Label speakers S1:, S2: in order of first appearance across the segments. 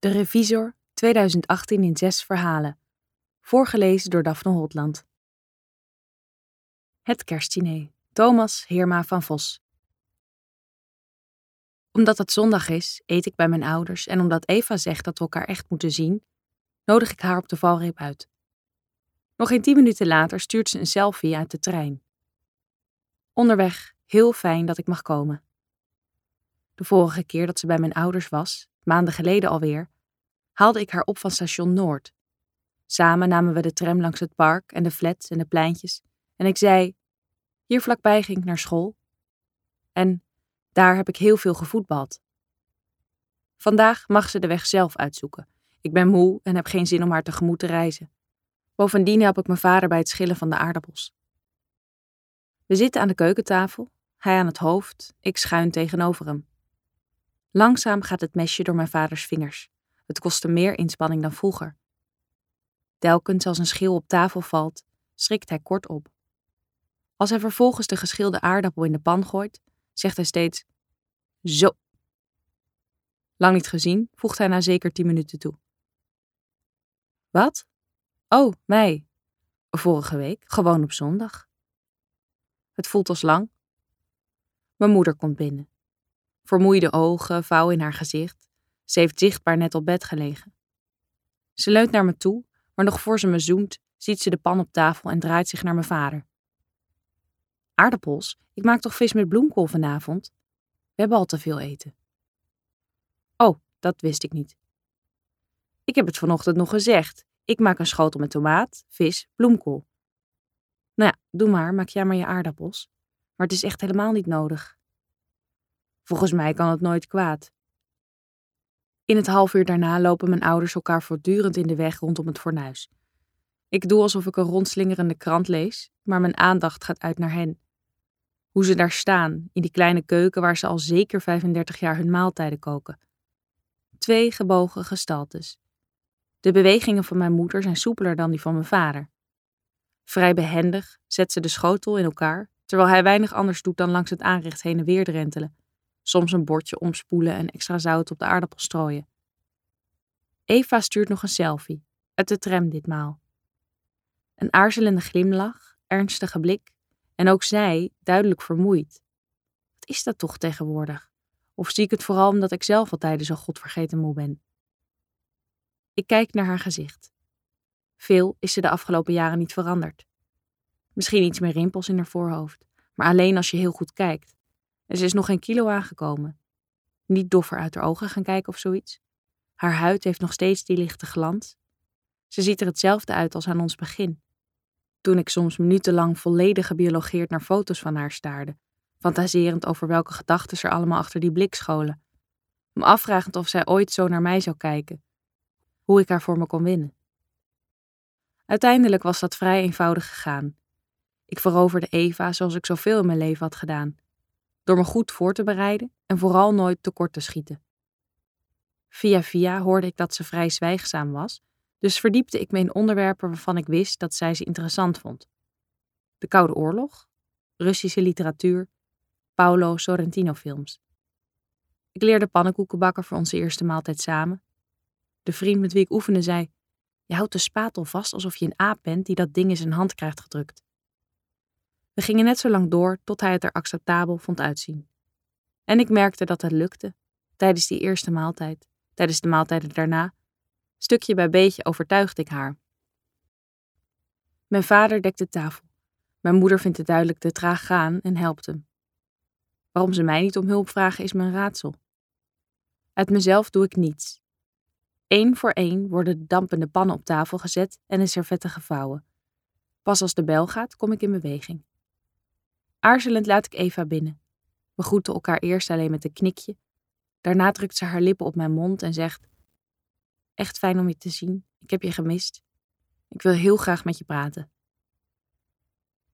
S1: De Revisor 2018 in zes verhalen. Voorgelezen door Daphne Holtland. Het kerstdiner. Thomas Heerma van Vos. Omdat het zondag is, eet ik bij mijn ouders en omdat Eva zegt dat we elkaar echt moeten zien, nodig ik haar op de valreep uit. Nog geen tien minuten later stuurt ze een selfie uit de trein. Onderweg, heel fijn dat ik mag komen. De vorige keer dat ze bij mijn ouders was, maanden geleden alweer, haalde ik haar op van station Noord. Samen namen we de tram langs het park en de flats en de pleintjes en ik zei: Hier vlakbij ging ik naar school. En daar heb ik heel veel gevoetbald. Vandaag mag ze de weg zelf uitzoeken. Ik ben moe en heb geen zin om haar tegemoet te reizen. Bovendien help ik mijn vader bij het schillen van de aardappels. We zitten aan de keukentafel, hij aan het hoofd, ik schuin tegenover hem. Langzaam gaat het mesje door mijn vaders vingers. Het kostte meer inspanning dan vroeger. Telkens als een schil op tafel valt, schrikt hij kort op. Als hij vervolgens de geschilde aardappel in de pan gooit, zegt hij steeds: Zo. Lang niet gezien, voegt hij na zeker tien minuten toe. Wat? Oh, mij. Vorige week, gewoon op zondag. Het voelt als lang. Mijn moeder komt binnen. Vermoeide ogen, vouw in haar gezicht. Ze heeft zichtbaar net op bed gelegen. Ze leunt naar me toe, maar nog voor ze me zoent, ziet ze de pan op tafel en draait zich naar mijn vader. Aardappels? Ik maak toch vis met bloemkool vanavond? We hebben al te veel eten. Oh, dat wist ik niet. Ik heb het vanochtend nog gezegd. Ik maak een schotel met tomaat, vis, bloemkool. Nou ja, doe maar, maak jij maar je aardappels. Maar het is echt helemaal niet nodig. Volgens mij kan het nooit kwaad. In het half uur daarna lopen mijn ouders elkaar voortdurend in de weg rondom het fornuis. Ik doe alsof ik een rondslingerende krant lees, maar mijn aandacht gaat uit naar hen. Hoe ze daar staan, in die kleine keuken waar ze al zeker 35 jaar hun maaltijden koken. Twee gebogen gestaltes. De bewegingen van mijn moeder zijn soepeler dan die van mijn vader. Vrij behendig zet ze de schotel in elkaar, terwijl hij weinig anders doet dan langs het aanrecht heen en weer drentelen soms een bordje omspoelen en extra zout op de aardappel strooien. Eva stuurt nog een selfie, uit de tram ditmaal. Een aarzelende glimlach, ernstige blik en ook zij duidelijk vermoeid. Wat is dat toch tegenwoordig? Of zie ik het vooral omdat ik zelf al tijden zo godvergeten moe ben? Ik kijk naar haar gezicht. Veel is ze de afgelopen jaren niet veranderd. Misschien iets meer rimpels in haar voorhoofd, maar alleen als je heel goed kijkt. En ze is nog geen kilo aangekomen. Niet doffer uit haar ogen gaan kijken of zoiets. Haar huid heeft nog steeds die lichte glans. Ze ziet er hetzelfde uit als aan ons begin. Toen ik soms minutenlang volledig gebiologeerd naar foto's van haar staarde, fantaserend over welke gedachten er allemaal achter die blik scholen. Me afvragend of zij ooit zo naar mij zou kijken. Hoe ik haar voor me kon winnen. Uiteindelijk was dat vrij eenvoudig gegaan. Ik veroverde Eva zoals ik zoveel in mijn leven had gedaan door me goed voor te bereiden en vooral nooit tekort te schieten. Via via hoorde ik dat ze vrij zwijgzaam was, dus verdiepte ik me in onderwerpen waarvan ik wist dat zij ze interessant vond. De Koude Oorlog, Russische literatuur, Paolo Sorrentino-films. Ik leerde pannenkoeken bakken voor onze eerste maaltijd samen. De vriend met wie ik oefende zei: Je houdt de spatel vast alsof je een aap bent die dat ding in zijn hand krijgt gedrukt. We gingen net zo lang door tot hij het er acceptabel vond uitzien. En ik merkte dat het lukte, tijdens die eerste maaltijd, tijdens de maaltijden daarna. Stukje bij beetje overtuigde ik haar. Mijn vader dekt de tafel. Mijn moeder vindt het duidelijk te traag gaan en helpt hem. Waarom ze mij niet om hulp vragen is mijn raadsel. Uit mezelf doe ik niets. Eén voor één worden de dampende pannen op tafel gezet en de servetten gevouwen. Pas als de bel gaat, kom ik in beweging. Aarzelend laat ik Eva binnen. We groeten elkaar eerst alleen met een knikje. Daarna drukt ze haar lippen op mijn mond en zegt: Echt fijn om je te zien. Ik heb je gemist. Ik wil heel graag met je praten.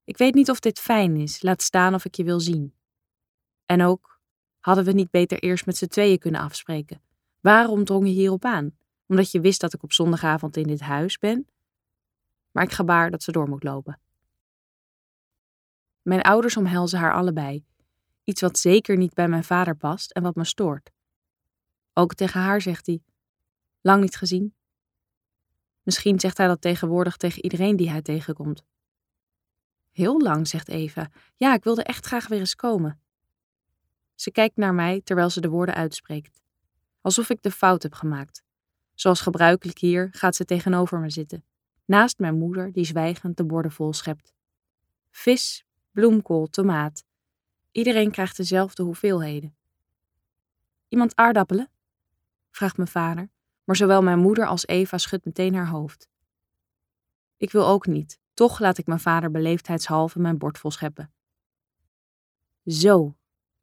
S1: Ik weet niet of dit fijn is, laat staan of ik je wil zien. En ook, hadden we niet beter eerst met z'n tweeën kunnen afspreken? Waarom drong je hierop aan? Omdat je wist dat ik op zondagavond in dit huis ben? Maar ik gebaar dat ze door moet lopen. Mijn ouders omhelzen haar allebei, iets wat zeker niet bij mijn vader past en wat me stoort. Ook tegen haar zegt hij: Lang niet gezien. Misschien zegt hij dat tegenwoordig tegen iedereen die hij tegenkomt. Heel lang, zegt Eva. Ja, ik wilde echt graag weer eens komen. Ze kijkt naar mij terwijl ze de woorden uitspreekt. Alsof ik de fout heb gemaakt. Zoals gebruikelijk hier gaat ze tegenover me zitten, naast mijn moeder die zwijgend de borden vol schept. Vis, bloemkool, tomaat. Iedereen krijgt dezelfde hoeveelheden. Iemand aardappelen? vraagt mijn vader, maar zowel mijn moeder als Eva schudt meteen haar hoofd. Ik wil ook niet, toch laat ik mijn vader beleefdheidshalve mijn bord vol scheppen. Zo,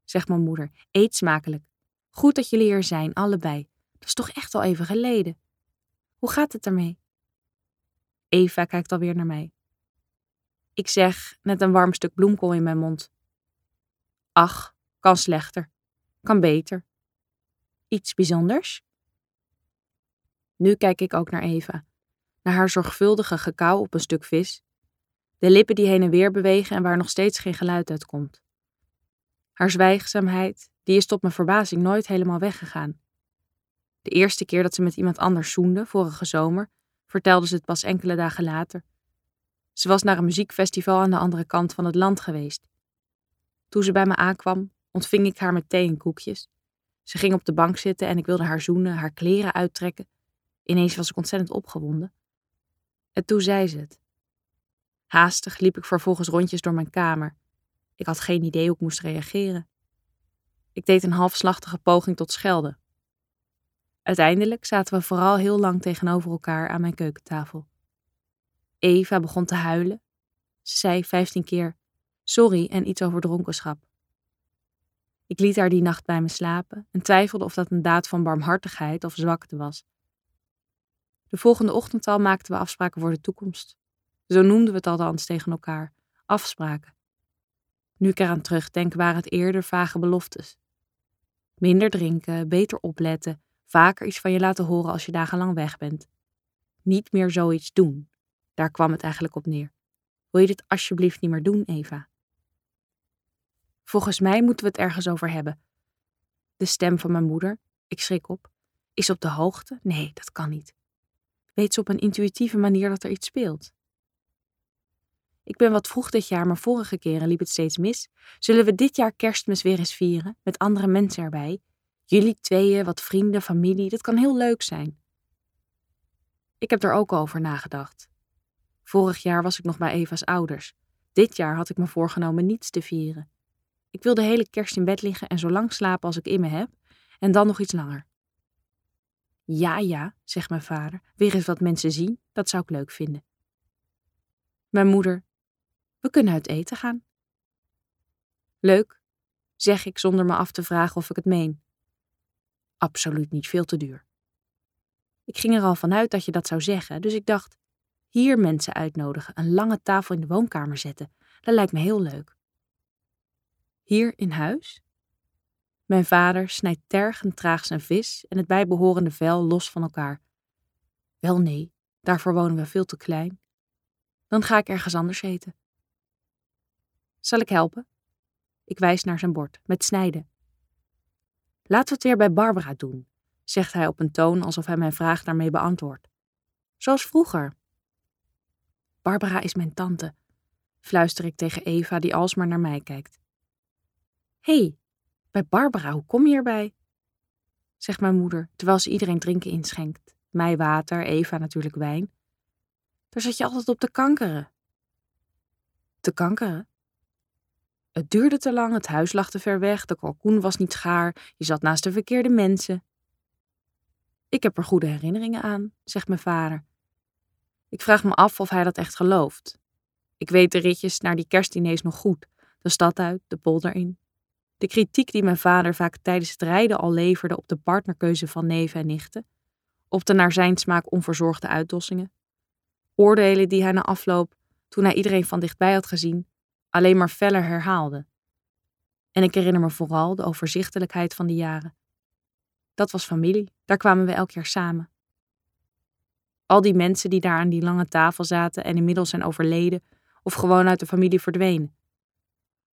S1: zegt mijn moeder, eet smakelijk. Goed dat jullie er zijn, allebei. Dat is toch echt al even geleden. Hoe gaat het ermee? Eva kijkt alweer naar mij. Ik zeg, net een warm stuk bloemkool in mijn mond. Ach, kan slechter. Kan beter. Iets bijzonders? Nu kijk ik ook naar Eva. Naar haar zorgvuldige gekauw op een stuk vis. De lippen die heen en weer bewegen en waar nog steeds geen geluid uit komt. Haar zwijgzaamheid, die is tot mijn verbazing nooit helemaal weggegaan. De eerste keer dat ze met iemand anders zoende, vorige zomer, vertelde ze het pas enkele dagen later. Ze was naar een muziekfestival aan de andere kant van het land geweest. Toen ze bij me aankwam, ontving ik haar met thee en koekjes. Ze ging op de bank zitten en ik wilde haar zoenen, haar kleren uittrekken. Ineens was ik ontzettend opgewonden. En toen zei ze het. Haastig liep ik vervolgens rondjes door mijn kamer. Ik had geen idee hoe ik moest reageren. Ik deed een halfslachtige poging tot schelden. Uiteindelijk zaten we vooral heel lang tegenover elkaar aan mijn keukentafel. Eva begon te huilen. Ze zei vijftien keer sorry en iets over dronkenschap. Ik liet haar die nacht bij me slapen en twijfelde of dat een daad van barmhartigheid of zwakte was. De volgende ochtend al maakten we afspraken voor de toekomst. Zo noemden we het althans tegen elkaar: afspraken. Nu ik eraan terugdenk, waren het eerder vage beloftes. Minder drinken, beter opletten, vaker iets van je laten horen als je dagenlang weg bent. Niet meer zoiets doen. Daar kwam het eigenlijk op neer. Wil je dit alsjeblieft niet meer doen, Eva? Volgens mij moeten we het ergens over hebben. De stem van mijn moeder, ik schrik op, is op de hoogte? Nee, dat kan niet. Weet ze op een intuïtieve manier dat er iets speelt? Ik ben wat vroeg dit jaar, maar vorige keren liep het steeds mis. Zullen we dit jaar kerstmis weer eens vieren, met andere mensen erbij? Jullie tweeën, wat vrienden, familie, dat kan heel leuk zijn. Ik heb er ook over nagedacht. Vorig jaar was ik nog bij Eva's ouders. Dit jaar had ik me voorgenomen niets te vieren. Ik wil de hele kerst in bed liggen en zo lang slapen als ik in me heb, en dan nog iets langer. Ja, ja, zegt mijn vader, weer eens wat mensen zien, dat zou ik leuk vinden. Mijn moeder, we kunnen uit eten gaan. Leuk, zeg ik zonder me af te vragen of ik het meen. Absoluut niet veel te duur. Ik ging er al vanuit dat je dat zou zeggen, dus ik dacht: hier mensen uitnodigen, een lange tafel in de woonkamer zetten. Dat lijkt me heel leuk. Hier in huis? Mijn vader snijdt tergend traag zijn vis en het bijbehorende vel los van elkaar. Wel nee, daarvoor wonen we veel te klein. Dan ga ik ergens anders eten. Zal ik helpen? Ik wijs naar zijn bord, met snijden. Laten we het weer bij Barbara doen, zegt hij op een toon alsof hij mijn vraag daarmee beantwoordt. Zoals vroeger. Barbara is mijn tante, fluister ik tegen Eva, die alsmaar naar mij kijkt. Hé, hey, bij Barbara, hoe kom je erbij? zegt mijn moeder, terwijl ze iedereen drinken inschenkt. Mij water, Eva natuurlijk wijn. Daar zat je altijd op te kankeren. Te kankeren? Het duurde te lang, het huis lag te ver weg, de kalkoen was niet gaar, je zat naast de verkeerde mensen. Ik heb er goede herinneringen aan, zegt mijn vader. Ik vraag me af of hij dat echt gelooft. Ik weet de ritjes naar die kerstdiners nog goed, de stad uit, de polder in. De kritiek die mijn vader vaak tijdens het rijden al leverde op de partnerkeuze van neven en nichten, op de naar zijn smaak onverzorgde uitdossingen. Oordelen die hij na afloop, toen hij iedereen van dichtbij had gezien, alleen maar feller herhaalde. En ik herinner me vooral de overzichtelijkheid van die jaren. Dat was familie, daar kwamen we elk jaar samen. Al die mensen die daar aan die lange tafel zaten en inmiddels zijn overleden of gewoon uit de familie verdwenen.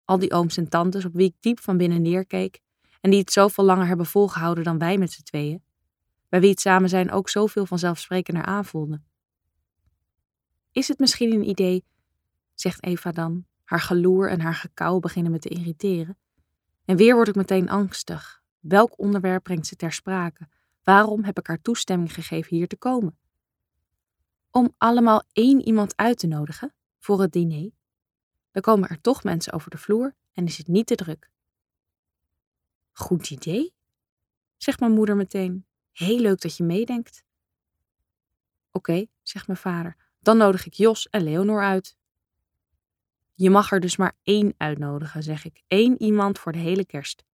S1: Al die ooms en tantes op wie ik diep van binnen neerkeek en die het zoveel langer hebben volgehouden dan wij met z'n tweeën. bij wie het samen zijn ook zoveel vanzelfsprekender aanvoelde. Is het misschien een idee, zegt Eva dan, haar geloer en haar gekauw beginnen me te irriteren. En weer word ik meteen angstig. Welk onderwerp brengt ze ter sprake? Waarom heb ik haar toestemming gegeven hier te komen? Om allemaal één iemand uit te nodigen voor het diner. Dan komen er toch mensen over de vloer en is het niet te druk. Goed idee, zegt mijn moeder meteen. Heel leuk dat je meedenkt. Oké, zegt mijn vader, dan nodig ik Jos en Leonor uit. Je mag er dus maar één uitnodigen, zeg ik. Eén iemand voor de hele kerst.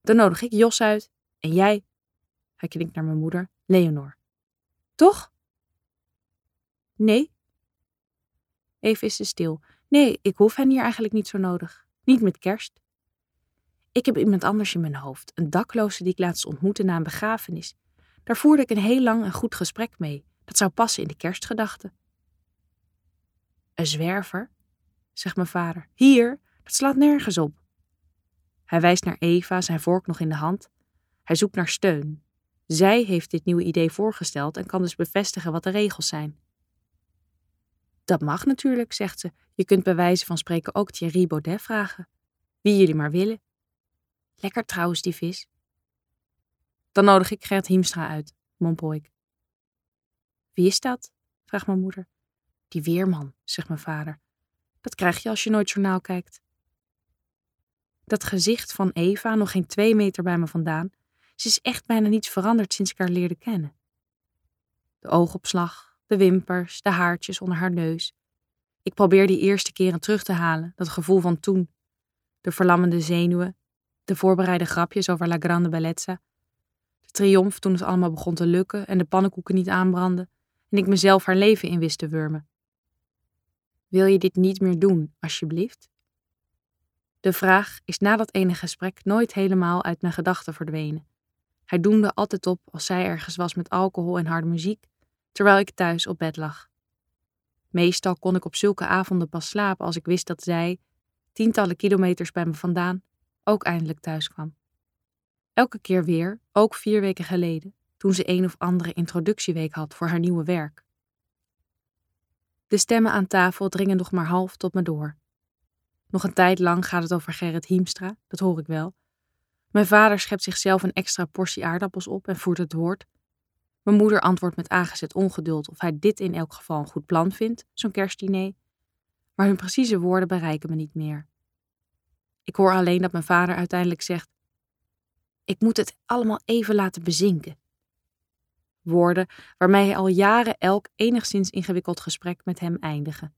S1: Dan nodig ik Jos uit en jij, hij klinkt naar mijn moeder, Leonor. Toch? Nee. Even is ze stil. Nee, ik hoef hen hier eigenlijk niet zo nodig. Niet met kerst. Ik heb iemand anders in mijn hoofd, een dakloze die ik laatst ontmoette na een begrafenis. Daar voerde ik een heel lang en goed gesprek mee. Dat zou passen in de kerstgedachte. Een zwerver, zegt mijn vader. Hier, dat slaat nergens op. Hij wijst naar Eva, zijn vork nog in de hand. Hij zoekt naar steun. Zij heeft dit nieuwe idee voorgesteld en kan dus bevestigen wat de regels zijn. Dat mag natuurlijk, zegt ze. Je kunt bij wijze van spreken ook Thierry Baudet vragen. Wie jullie maar willen. Lekker trouwens, die vis. Dan nodig ik Gert Hiemstra uit, mompel ik. Wie is dat? vraagt mijn moeder. Die weerman, zegt mijn vader. Dat krijg je als je nooit journaal kijkt. Dat gezicht van Eva, nog geen twee meter bij me vandaan, ze is echt bijna niets veranderd sinds ik haar leerde kennen. De oogopslag, de wimpers, de haartjes onder haar neus. Ik probeer die eerste keren terug te halen, dat gevoel van toen. De verlammende zenuwen, de voorbereide grapjes over La Grande Bellezza, de triomf toen het allemaal begon te lukken en de pannenkoeken niet aanbrandden en ik mezelf haar leven in wist te wurmen. Wil je dit niet meer doen, alsjeblieft? De vraag is na dat ene gesprek nooit helemaal uit mijn gedachten verdwenen. Hij doemde altijd op als zij ergens was met alcohol en harde muziek, terwijl ik thuis op bed lag. Meestal kon ik op zulke avonden pas slapen als ik wist dat zij, tientallen kilometers bij me vandaan, ook eindelijk thuis kwam. Elke keer weer, ook vier weken geleden, toen ze een of andere introductieweek had voor haar nieuwe werk. De stemmen aan tafel dringen nog maar half tot me door. Nog een tijd lang gaat het over Gerrit Hiemstra, dat hoor ik wel. Mijn vader schept zichzelf een extra portie aardappels op en voert het woord. Mijn moeder antwoordt met aangezet ongeduld of hij dit in elk geval een goed plan vindt, zo'n kerstdiner. Maar hun precieze woorden bereiken me niet meer. Ik hoor alleen dat mijn vader uiteindelijk zegt: Ik moet het allemaal even laten bezinken. Woorden waarmee hij al jaren elk enigszins ingewikkeld gesprek met hem eindigen.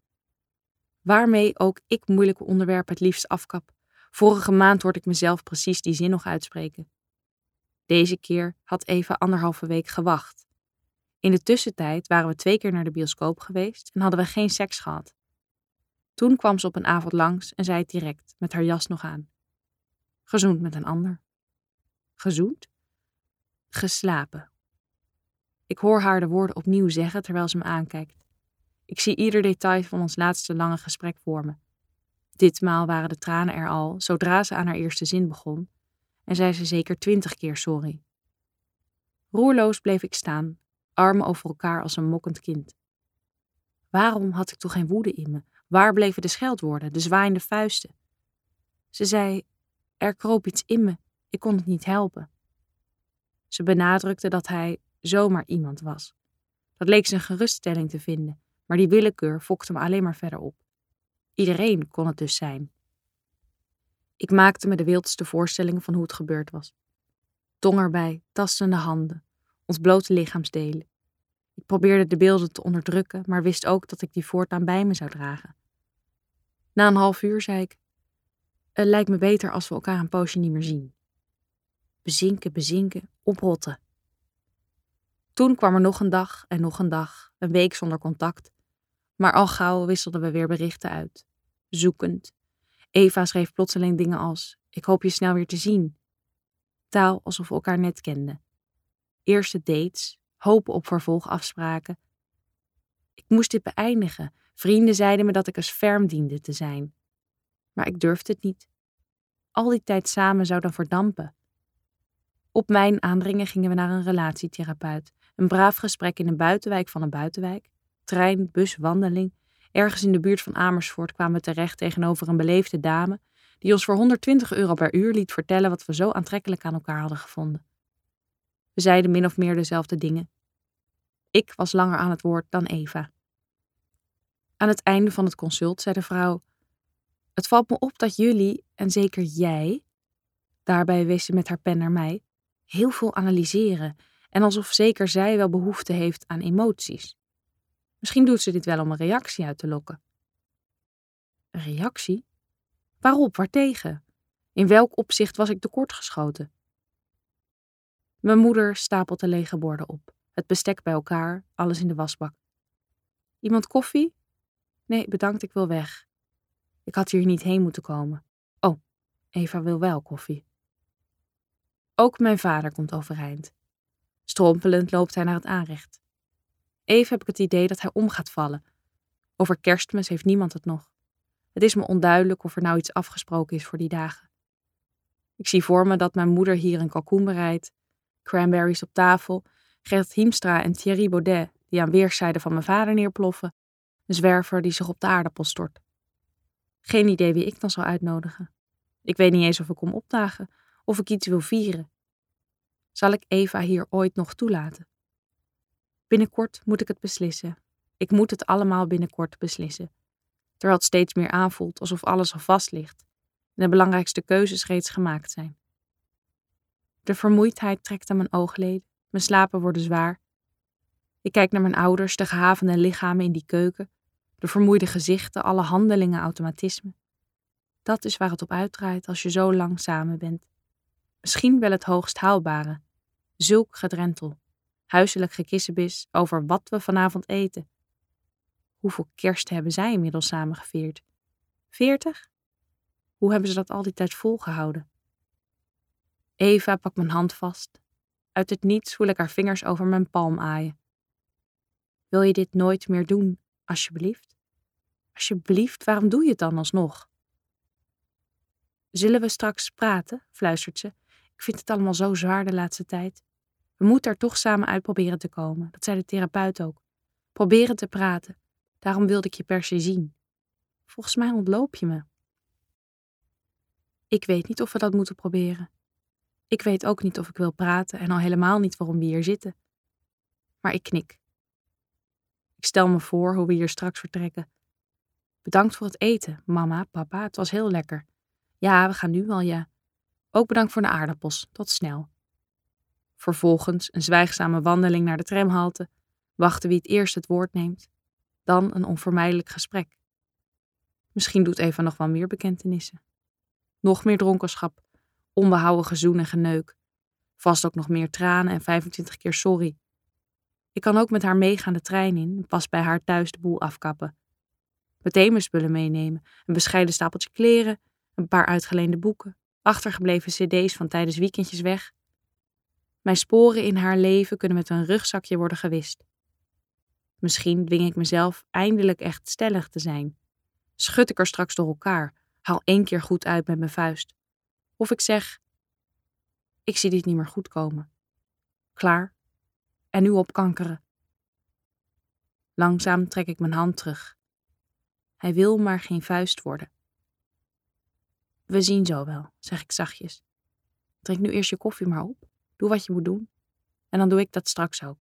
S1: Waarmee ook ik moeilijke onderwerpen het liefst afkap. Vorige maand hoorde ik mezelf precies die zin nog uitspreken. Deze keer had Eva anderhalve week gewacht. In de tussentijd waren we twee keer naar de bioscoop geweest en hadden we geen seks gehad. Toen kwam ze op een avond langs en zei het direct, met haar jas nog aan. Gezoend met een ander. Gezoend? Geslapen. Ik hoor haar de woorden opnieuw zeggen terwijl ze me aankijkt. Ik zie ieder detail van ons laatste lange gesprek voor me. Ditmaal waren de tranen er al, zodra ze aan haar eerste zin begon, en zei ze zeker twintig keer sorry. Roerloos bleef ik staan, armen over elkaar als een mokkend kind. Waarom had ik toch geen woede in me? Waar bleven de scheldwoorden, de zwaaiende vuisten? Ze zei: Er kroop iets in me, ik kon het niet helpen. Ze benadrukte dat hij zomaar iemand was. Dat leek een geruststelling te vinden, maar die willekeur fokte me alleen maar verder op. Iedereen kon het dus zijn. Ik maakte me de wildste voorstellingen van hoe het gebeurd was. Tong erbij, tastende handen, ons blote lichaamsdelen. Ik probeerde de beelden te onderdrukken, maar wist ook dat ik die voortaan bij me zou dragen. Na een half uur zei ik: Het lijkt me beter als we elkaar een poosje niet meer zien. Bezinken, bezinken, oprotten. Toen kwam er nog een dag en nog een dag, een week zonder contact. Maar al gauw wisselden we weer berichten uit. Zoekend. Eva schreef plotseling dingen als: Ik hoop je snel weer te zien. Taal alsof we elkaar net kenden. Eerste dates, hopen op vervolgafspraken. Ik moest dit beëindigen. Vrienden zeiden me dat ik als ferm diende te zijn. Maar ik durfde het niet. Al die tijd samen zou dan verdampen. Op mijn aandringen gingen we naar een relatietherapeut. Een braaf gesprek in een buitenwijk van een buitenwijk. Trein, bus, wandeling. Ergens in de buurt van Amersfoort kwamen we terecht tegenover een beleefde dame die ons voor 120 euro per uur liet vertellen wat we zo aantrekkelijk aan elkaar hadden gevonden. We zeiden min of meer dezelfde dingen. Ik was langer aan het woord dan Eva. Aan het einde van het consult zei de vrouw: Het valt me op dat jullie, en zeker jij, daarbij wees ze met haar pen naar mij, heel veel analyseren en alsof zeker zij wel behoefte heeft aan emoties. Misschien doet ze dit wel om een reactie uit te lokken. Een reactie? Waarop, waartegen? In welk opzicht was ik tekortgeschoten? Mijn moeder stapelt de lege borden op, het bestek bij elkaar, alles in de wasbak. Iemand koffie? Nee, bedankt, ik wil weg. Ik had hier niet heen moeten komen. Oh, Eva wil wel koffie. Ook mijn vader komt overeind. Strompelend loopt hij naar het aanrecht. Even heb ik het idee dat hij om gaat vallen. Over kerstmis heeft niemand het nog. Het is me onduidelijk of er nou iets afgesproken is voor die dagen. Ik zie voor me dat mijn moeder hier een kalkoen bereidt, cranberries op tafel, Gert Hiemstra en Thierry Baudet die aan weerszijden van mijn vader neerploffen, een zwerver die zich op de aardappel stort. Geen idee wie ik dan zal uitnodigen. Ik weet niet eens of ik kom opdagen of ik iets wil vieren. Zal ik Eva hier ooit nog toelaten? Binnenkort moet ik het beslissen. Ik moet het allemaal binnenkort beslissen. Terwijl het steeds meer aanvoelt alsof alles al vast ligt en de belangrijkste keuzes reeds gemaakt zijn. De vermoeidheid trekt aan mijn oogleden, mijn slapen worden zwaar. Ik kijk naar mijn ouders, de gehavende lichamen in die keuken, de vermoeide gezichten, alle handelingen, automatismen. Dat is waar het op uitdraait als je zo lang samen bent. Misschien wel het hoogst haalbare. Zulk gedrentel. Huiselijk gekissenbis over wat we vanavond eten. Hoeveel kerst hebben zij inmiddels samen gevierd? Veertig? Hoe hebben ze dat al die tijd volgehouden? Eva pakt mijn hand vast. Uit het niets voel ik haar vingers over mijn palm aaien. Wil je dit nooit meer doen, alsjeblieft? Alsjeblieft, waarom doe je het dan alsnog? Zullen we straks praten? fluistert ze. Ik vind het allemaal zo zwaar de laatste tijd. We moeten er toch samen uit proberen te komen. Dat zei de therapeut ook. Proberen te praten. Daarom wilde ik je per se zien. Volgens mij ontloop je me. Ik weet niet of we dat moeten proberen. Ik weet ook niet of ik wil praten en al helemaal niet waarom we hier zitten. Maar ik knik. Ik stel me voor hoe we hier straks vertrekken. Bedankt voor het eten, mama, papa, het was heel lekker. Ja, we gaan nu al, ja. Ook bedankt voor de aardappels, tot snel. Vervolgens een zwijgzame wandeling naar de tramhalte, wachten wie het eerst het woord neemt, dan een onvermijdelijk gesprek. Misschien doet Eva nog wel meer bekentenissen. Nog meer dronkenschap, onbehouden gezoen en geneuk. Vast ook nog meer tranen en 25 keer sorry. Ik kan ook met haar meegaan de trein in en pas bij haar thuis de boel afkappen. Meteen mijn spullen meenemen, een bescheiden stapeltje kleren, een paar uitgeleende boeken, achtergebleven cd's van tijdens weekendjes weg. Mijn sporen in haar leven kunnen met een rugzakje worden gewist. Misschien dwing ik mezelf eindelijk echt stellig te zijn. Schud ik er straks door elkaar, haal één keer goed uit met mijn vuist. Of ik zeg: Ik zie dit niet meer goed komen. Klaar. En nu opkankeren. Langzaam trek ik mijn hand terug. Hij wil maar geen vuist worden. We zien zo wel, zeg ik zachtjes. Drink nu eerst je koffie maar op. Doe wat je moet doen. En dan doe ik dat straks ook.